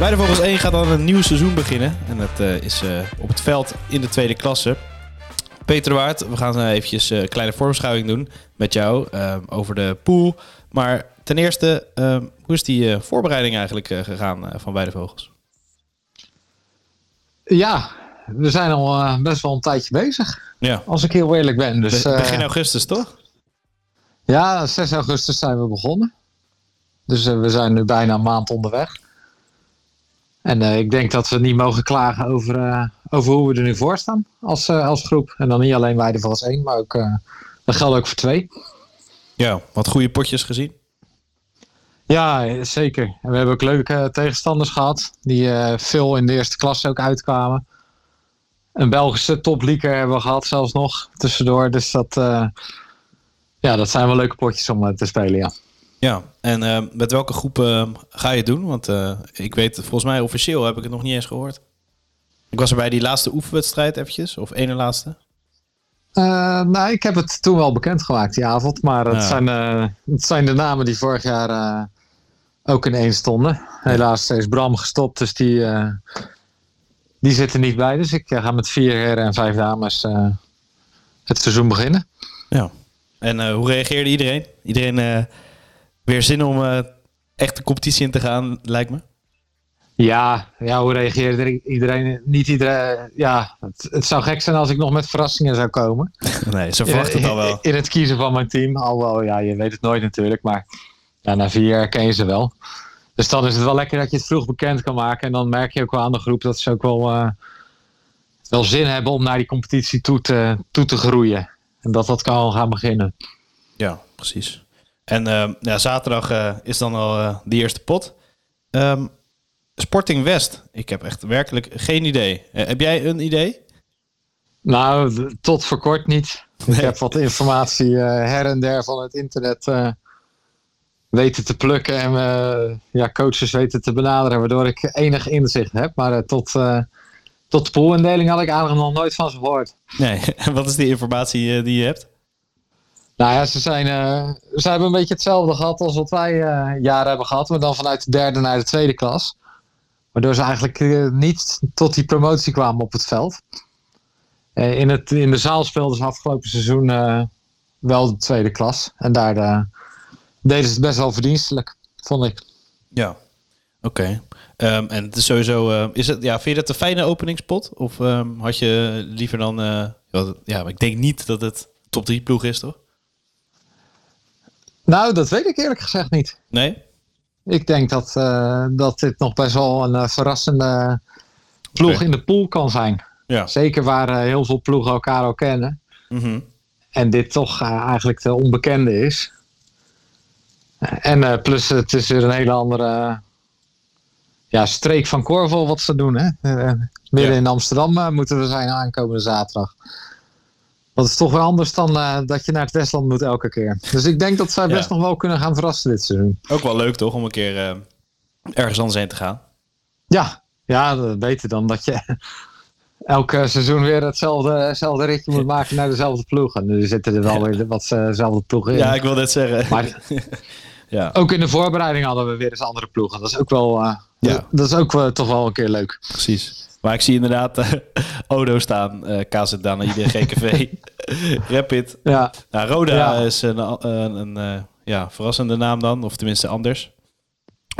Bij de Vogels 1 gaat dan een nieuw seizoen beginnen. En dat uh, is uh, op het veld in de tweede klasse. Peter Waard, we gaan uh, eventjes een kleine voorbeschouwing doen met jou over de pool. Maar ten eerste, hoe is die voorbereiding eigenlijk gegaan van Beide Vogels? Ja, we zijn al best wel een tijdje bezig. Ja. Als ik heel eerlijk ben. Dus, Be begin augustus, toch? Ja, 6 augustus zijn we begonnen. Dus we zijn nu bijna een maand onderweg. En uh, ik denk dat we niet mogen klagen over, uh, over hoe we er nu voor staan als, uh, als groep. En dan niet alleen wij als één, maar ook, dat geldt ook voor twee. Ja, wat goede potjes gezien. Ja, zeker. En we hebben ook leuke tegenstanders gehad. Die veel in de eerste klasse ook uitkwamen. Een Belgische toplieker hebben we gehad zelfs nog tussendoor. Dus dat, ja, dat zijn wel leuke potjes om te spelen, ja. Ja, en uh, met welke groep uh, ga je het doen? Want uh, ik weet, volgens mij officieel heb ik het nog niet eens gehoord. Ik was er bij die laatste oefenwedstrijd eventjes, of ene laatste. nou, ik heb het toen wel bekendgemaakt die avond. Maar het, zijn, het zijn de namen die vorig jaar ook in één stonden. Helaas is Bram gestopt, dus die, die zit er niet bij. Dus ik ga met vier heren en vijf dames het seizoen beginnen. Ja, en hoe reageerde iedereen? Iedereen weer zin om uh, echt de competitie in te gaan, lijkt me? Ja, ja hoe reageert iedereen? Niet iedereen. Ja, het, het, zou gek zijn als ik nog met verrassingen zou komen. Nee, zo verwacht het al wel. In, het kiezen van mijn team. Alhoewel, ja, je weet het nooit natuurlijk. Maar ja, na vier jaar ken je ze wel. Dus dan is het wel lekker dat je het vroeg bekend kan maken. En dan merk je ook wel aan de groep dat ze ook wel, uh, wel zin hebben om naar die competitie toe te, toe te groeien. En dat dat kan gaan beginnen. Ja, precies. En uh, ja, zaterdag uh, is dan al uh, de eerste pot. Um, Sporting West. Ik heb echt werkelijk geen idee. heb jij een idee? Nou, tot voor kort niet. Nee. Ik heb wat informatie her en der van het internet weten te plukken. En ja, coaches weten te benaderen. Waardoor ik enig inzicht heb. Maar tot, tot de poolindeling had ik eigenlijk nog nooit van ze gehoord. Nee, en wat is die informatie die je hebt? Nou ja, ze, zijn, uh, ze hebben een beetje hetzelfde gehad als wat wij uh, jaren hebben gehad. Maar dan vanuit de derde naar de tweede klas. Waardoor ze eigenlijk uh, niet tot die promotie kwamen op het veld. in, het, in de zaal speelden ze afgelopen seizoen wel de tweede klas. En daar deden ze het best wel verdienstelijk, vond ik. Ja, oké. Um, en sowieso, is het, ja, vind je dat een fijne openingspot? Of um, had je liever dan, ja, ik denk niet dat het top 3 ploeg is, toch? Nou, dat weet ik eerlijk gezegd niet. Nee? Ik denk dat, uh, dat dit nog best wel een uh, verrassende ploeg in de pool kan zijn. Ja. Zeker waar uh, heel veel ploegen elkaar al kennen. Mm -hmm. En dit toch eigenlijk de onbekende is. En plus het is weer een hele andere ja, streek van Corval wat ze doen. Hè? midden ja. in Amsterdam moeten we zijn aankomende zaterdag. Dat is toch wel anders dan uh, dat je naar het Westland moet elke keer. Dus ik denk dat zij best nog wel kunnen gaan verrassen dit seizoen. Ook wel leuk toch om een keer uh, ergens anders heen te gaan? Ja, ja beter dan dat je elke seizoen weer hetzelfde, hetzelfde ritje moet maken naar dezelfde ploeg. En nu zitten er wel weer wat dezelfde eh, ploegen in. Ja, ik wil net zeggen. Maar ja. ook in de voorbereiding hadden we weer eens andere ploegen. Dat is ook wel, uh, ja. dat is ook toch wel een keer leuk. Precies. Maar ik zie inderdaad uh, Odo staan, uh, KZ dan de GKV, Rapid. Ja. Nou, Roda is een, een, een uh, ja, verrassende naam dan, of tenminste anders.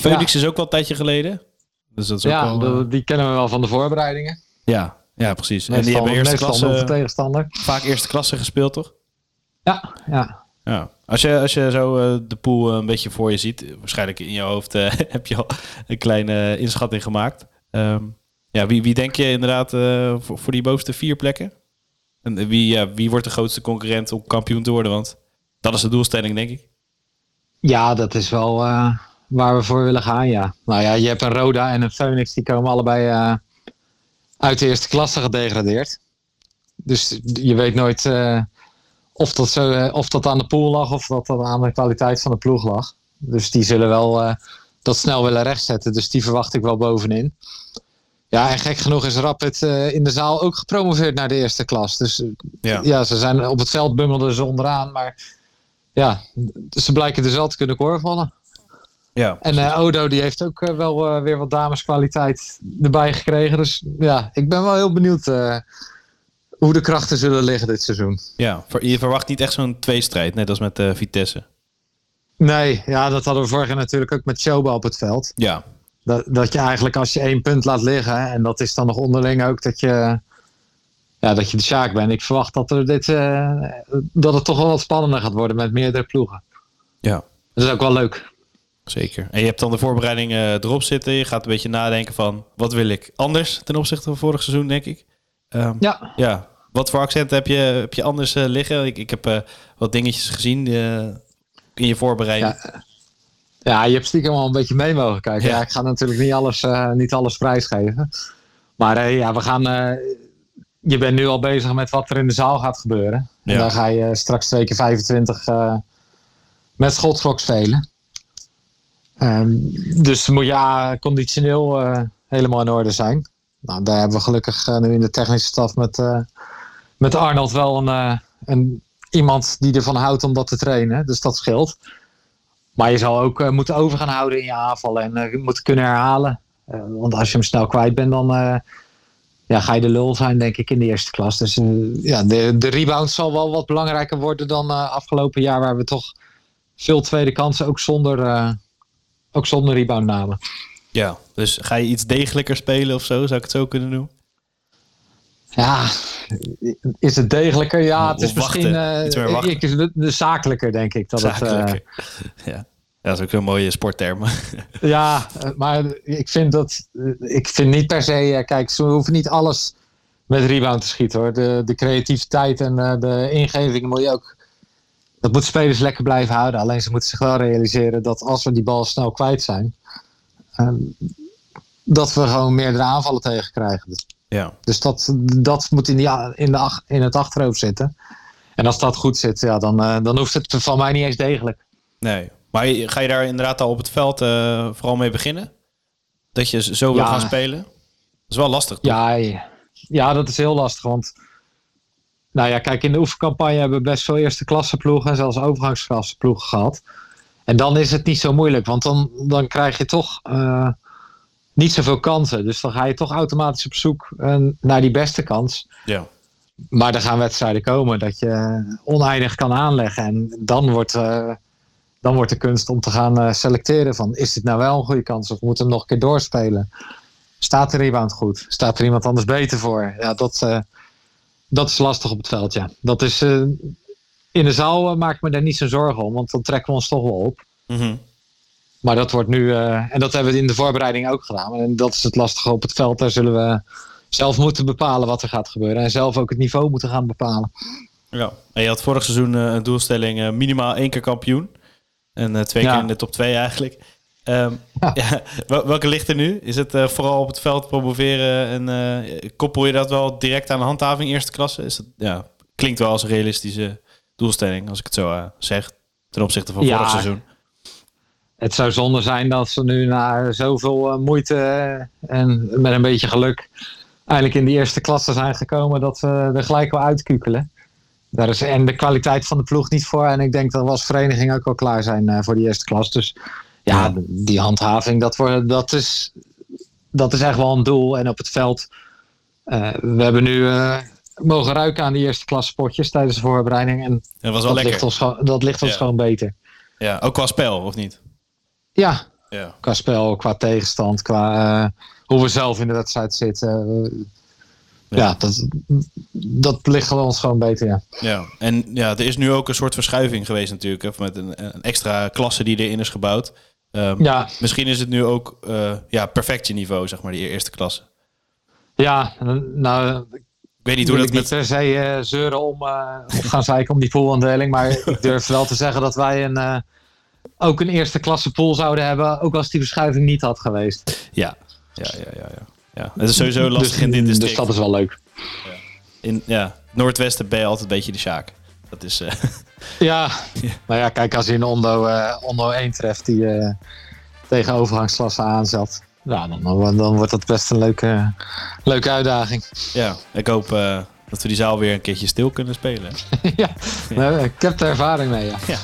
Phoenix ja. is ook wel een tijdje geleden. Dus dat is ja, ook wel, die kennen we wel van de voorbereidingen. Ja, ja precies. Meestal, en die hebben eerste klasse, tegenstander. vaak eerste klasse gespeeld, toch? Ja, ja. Ja, als je, als je zo uh, de pool een beetje voor je ziet, waarschijnlijk in je hoofd uh, heb je al een kleine inschatting gemaakt. Um, ja, wie, wie denk je inderdaad uh, voor, die bovenste vier plekken? En wie, ja, wie wordt de grootste concurrent om kampioen te worden? Want dat is de doelstelling, denk ik. Ja, dat is wel uh, waar we voor willen gaan, ja. Nou ja, je hebt een Roda en een Phoenix, die komen allebei uit de eerste klasse gedegradeerd. Dus je weet nooit of, dat zo, of dat aan de pool lag of dat dat aan de kwaliteit van de ploeg lag. Dus die zullen wel dat snel willen rechtzetten. Dus die verwacht ik wel bovenin. Ja, en gek genoeg is Rapid uh, in de zaal ook gepromoveerd naar de eerste klas. Dus ja. ja, ze zijn op het veld bummelden ze onderaan. Maar ja, ze blijken dus wel te kunnen korfballen. Ja, En eh, Odo die heeft ook eh, wel eh, weer wat dameskwaliteit erbij gekregen. Dus ja, ik ben wel heel benieuwd eh, hoe de krachten zullen liggen dit seizoen. ja. Je verwacht niet echt zo'n tweestrijd, net als met eh, Vitesse. Nee, ja, dat hadden we vorig jaar natuurlijk ook met Choba op het veld. Ja, Dat, dat je eigenlijk als je één punt laat liggen, en dat is dan nog onderling ook dat je, ja, dat je de Sjaak bent. Ik verwacht dat, er dit, eh, dat het toch wel wat spannender gaat worden met meerdere ploegen. ja. Dat is ook wel leuk. Zeker. En je hebt dan de voorbereiding eh, erop zitten. Je gaat een beetje nadenken van wat wil ik anders ten opzichte van vorig seizoen, denk ik. Ehm, Ja, ja. Wat voor accenten heb je, heb je anders eh, liggen? Ik, ik heb wat dingetjes gezien in je voorbereiding. Ja, ja, je hebt stiekem al een beetje mee mogen kijken. Ja. Ja. ik ga natuurlijk niet alles, eh, niet alles prijsgeven. Maar eh, ja, we gaan. eh, je bent nu al bezig met wat er in de zaal gaat gebeuren. En Ja. daar ga je straks twee keer 25 eh, met schotklok spelen. Ehm, dus moet je ah, conditioneel helemaal in orde zijn. Nou, daar hebben we gelukkig nu in de technische staf met, met Arnold wel een, een, iemand die ervan houdt om dat te trainen. Dus dat scheelt. Maar je zal ook eh, moeten over gaan houden in je aanval en eh, moeten kunnen herhalen. Eh, want als je hem snel kwijt bent, dan ja, ga je de lul zijn, denk ik, in de eerste klas. Dus ja, de, de rebound zal wel wat belangrijker worden dan afgelopen jaar, waar we toch veel tweede kansen ook zonder, ook zonder rebound namen. Ja, dus ga je iets degelijker spelen of zo? Zou ik het zo kunnen doen? Ja, is het degelijker? Ja, het is wachten. misschien eh, ik, is de, de zakelijker, denk ik. Dat Het, eh, ja. ja, dat is ook een mooie sportterm. Ja, eh, maar ik vind dat. Ik vind niet per se. Kijk, ze hoeven niet alles met rebound te schieten hoor. De, de creativiteit en de ingeving moet je ook. Dat moet spelers lekker blijven houden. Alleen ze moeten zich wel realiseren dat als we die bal snel kwijt zijn. eh, dat we gewoon meerdere aanvallen tegen krijgen. Dus, ja, dus dat, dat moet in, die, in, de, in het achterhoofd zitten. En als dat goed zit, ja, dan, eh, dan hoeft het van mij niet eens degelijk. nee. Maar ga je daar inderdaad al op het veld eh, vooral mee beginnen? Dat je zo wil Ja. gaan spelen? Dat is wel lastig. toch? Ja, ja. dat is heel lastig. Want nou ja, kijk, in de oefencampagne hebben we best veel eerste klasse ploegen en zelfs overgangsklasse ploegen gehad. En dan is het niet zo moeilijk, want dan, dan krijg je toch eh, niet zoveel kansen. Dus dan ga je toch automatisch op zoek eh, naar die beste kans. Ja. Maar er gaan wedstrijden komen dat je oneindig kan aanleggen. En dan wordt, eh, dan wordt de kunst om te gaan eh, selecteren van is dit nou wel een goede kans of moeten we hem nog een keer doorspelen? Staat de rebound goed? Staat er iemand anders beter voor? Ja, dat, dat is lastig op het veld, ja. Dat is, in de zaal maak ik me daar niet zo'n zorgen om, want dan trekken we ons toch wel op. Mhm. Maar dat wordt nu, eh, en dat hebben we in de voorbereiding ook gedaan. En dat is het lastige op het veld. Daar zullen we zelf moeten bepalen wat er gaat gebeuren. En zelf ook het niveau moeten gaan bepalen. Ja. En je had vorig seizoen eh, een doelstelling eh, minimaal één keer kampioen. En twee Ja. keer in de top twee eigenlijk. Ehm, Ja. ja, wel- welke ligt er nu? Is het vooral op het veld promoveren en koppel je dat wel direct aan de handhaving eerste klasse? Is het, ja, klinkt wel als een realistische doelstelling, als ik het zo zeg, ten opzichte van vorig seizoen. Het zou zonde zijn dat ze nu na zoveel eh, moeite eh, en met een beetje geluk eigenlijk in die eerste klasse zijn gekomen dat we er gelijk wel uitkukelen. Daar is en de kwaliteit van de ploeg niet voor. En ik denk dat we als vereniging ook wel klaar zijn eh, voor die eerste klas. Dus ja, die handhaving, dat, wordt, dat, is, dat is echt wel een doel. En op het veld, we hebben nu mogen ruiken aan die eerste klasse potjes tijdens de voorbereiding. En Dat was wel dat ligt lekker. ons, gewoon- dat ligt ons Ja. gewoon beter. Ja, ook qua spel, of niet? Ja, Ja. qua spel, qua tegenstand, qua eh, hoe we zelf in de wedstrijd zitten. Ja. ja, dat, dat ligt ons gewoon beter, ja. Ja, en ja, er is nu ook een soort verschuiving geweest natuurlijk. Hè, met een, een extra klasse die erin is gebouwd. Ehm, Ja, Misschien is het nu ook eh, ja, perfect je niveau, zeg maar, die eerste klasse. ja nou, Ik weet niet hoe ik dat niet met... per se eh, zeuren om, gaan zeiken om die poolaandeling. Maar ik durf wel te zeggen dat wij een, ook een eerste klasse pool zouden hebben. Ook als die verschuiving niet had geweest. Ja, ja, ja, ja. ja. ja. Het is sowieso lastig dus, in dit district. Dus dat is wel leuk. In ja, Noordwesten ben je altijd een beetje de Sjaak. Dat is... eh, Ja, maar ja, kijk, als je een Ondo, eh Ondo 1 treft die eh, tegen overgangsklasse aanzet. Ja, dan, dan, dan wordt dat best een leuke, leuke uitdaging. ja, ik hoop dat we die zaal weer een keertje stil kunnen spelen. ja, nou, ik heb er ervaring mee, ja. Ja,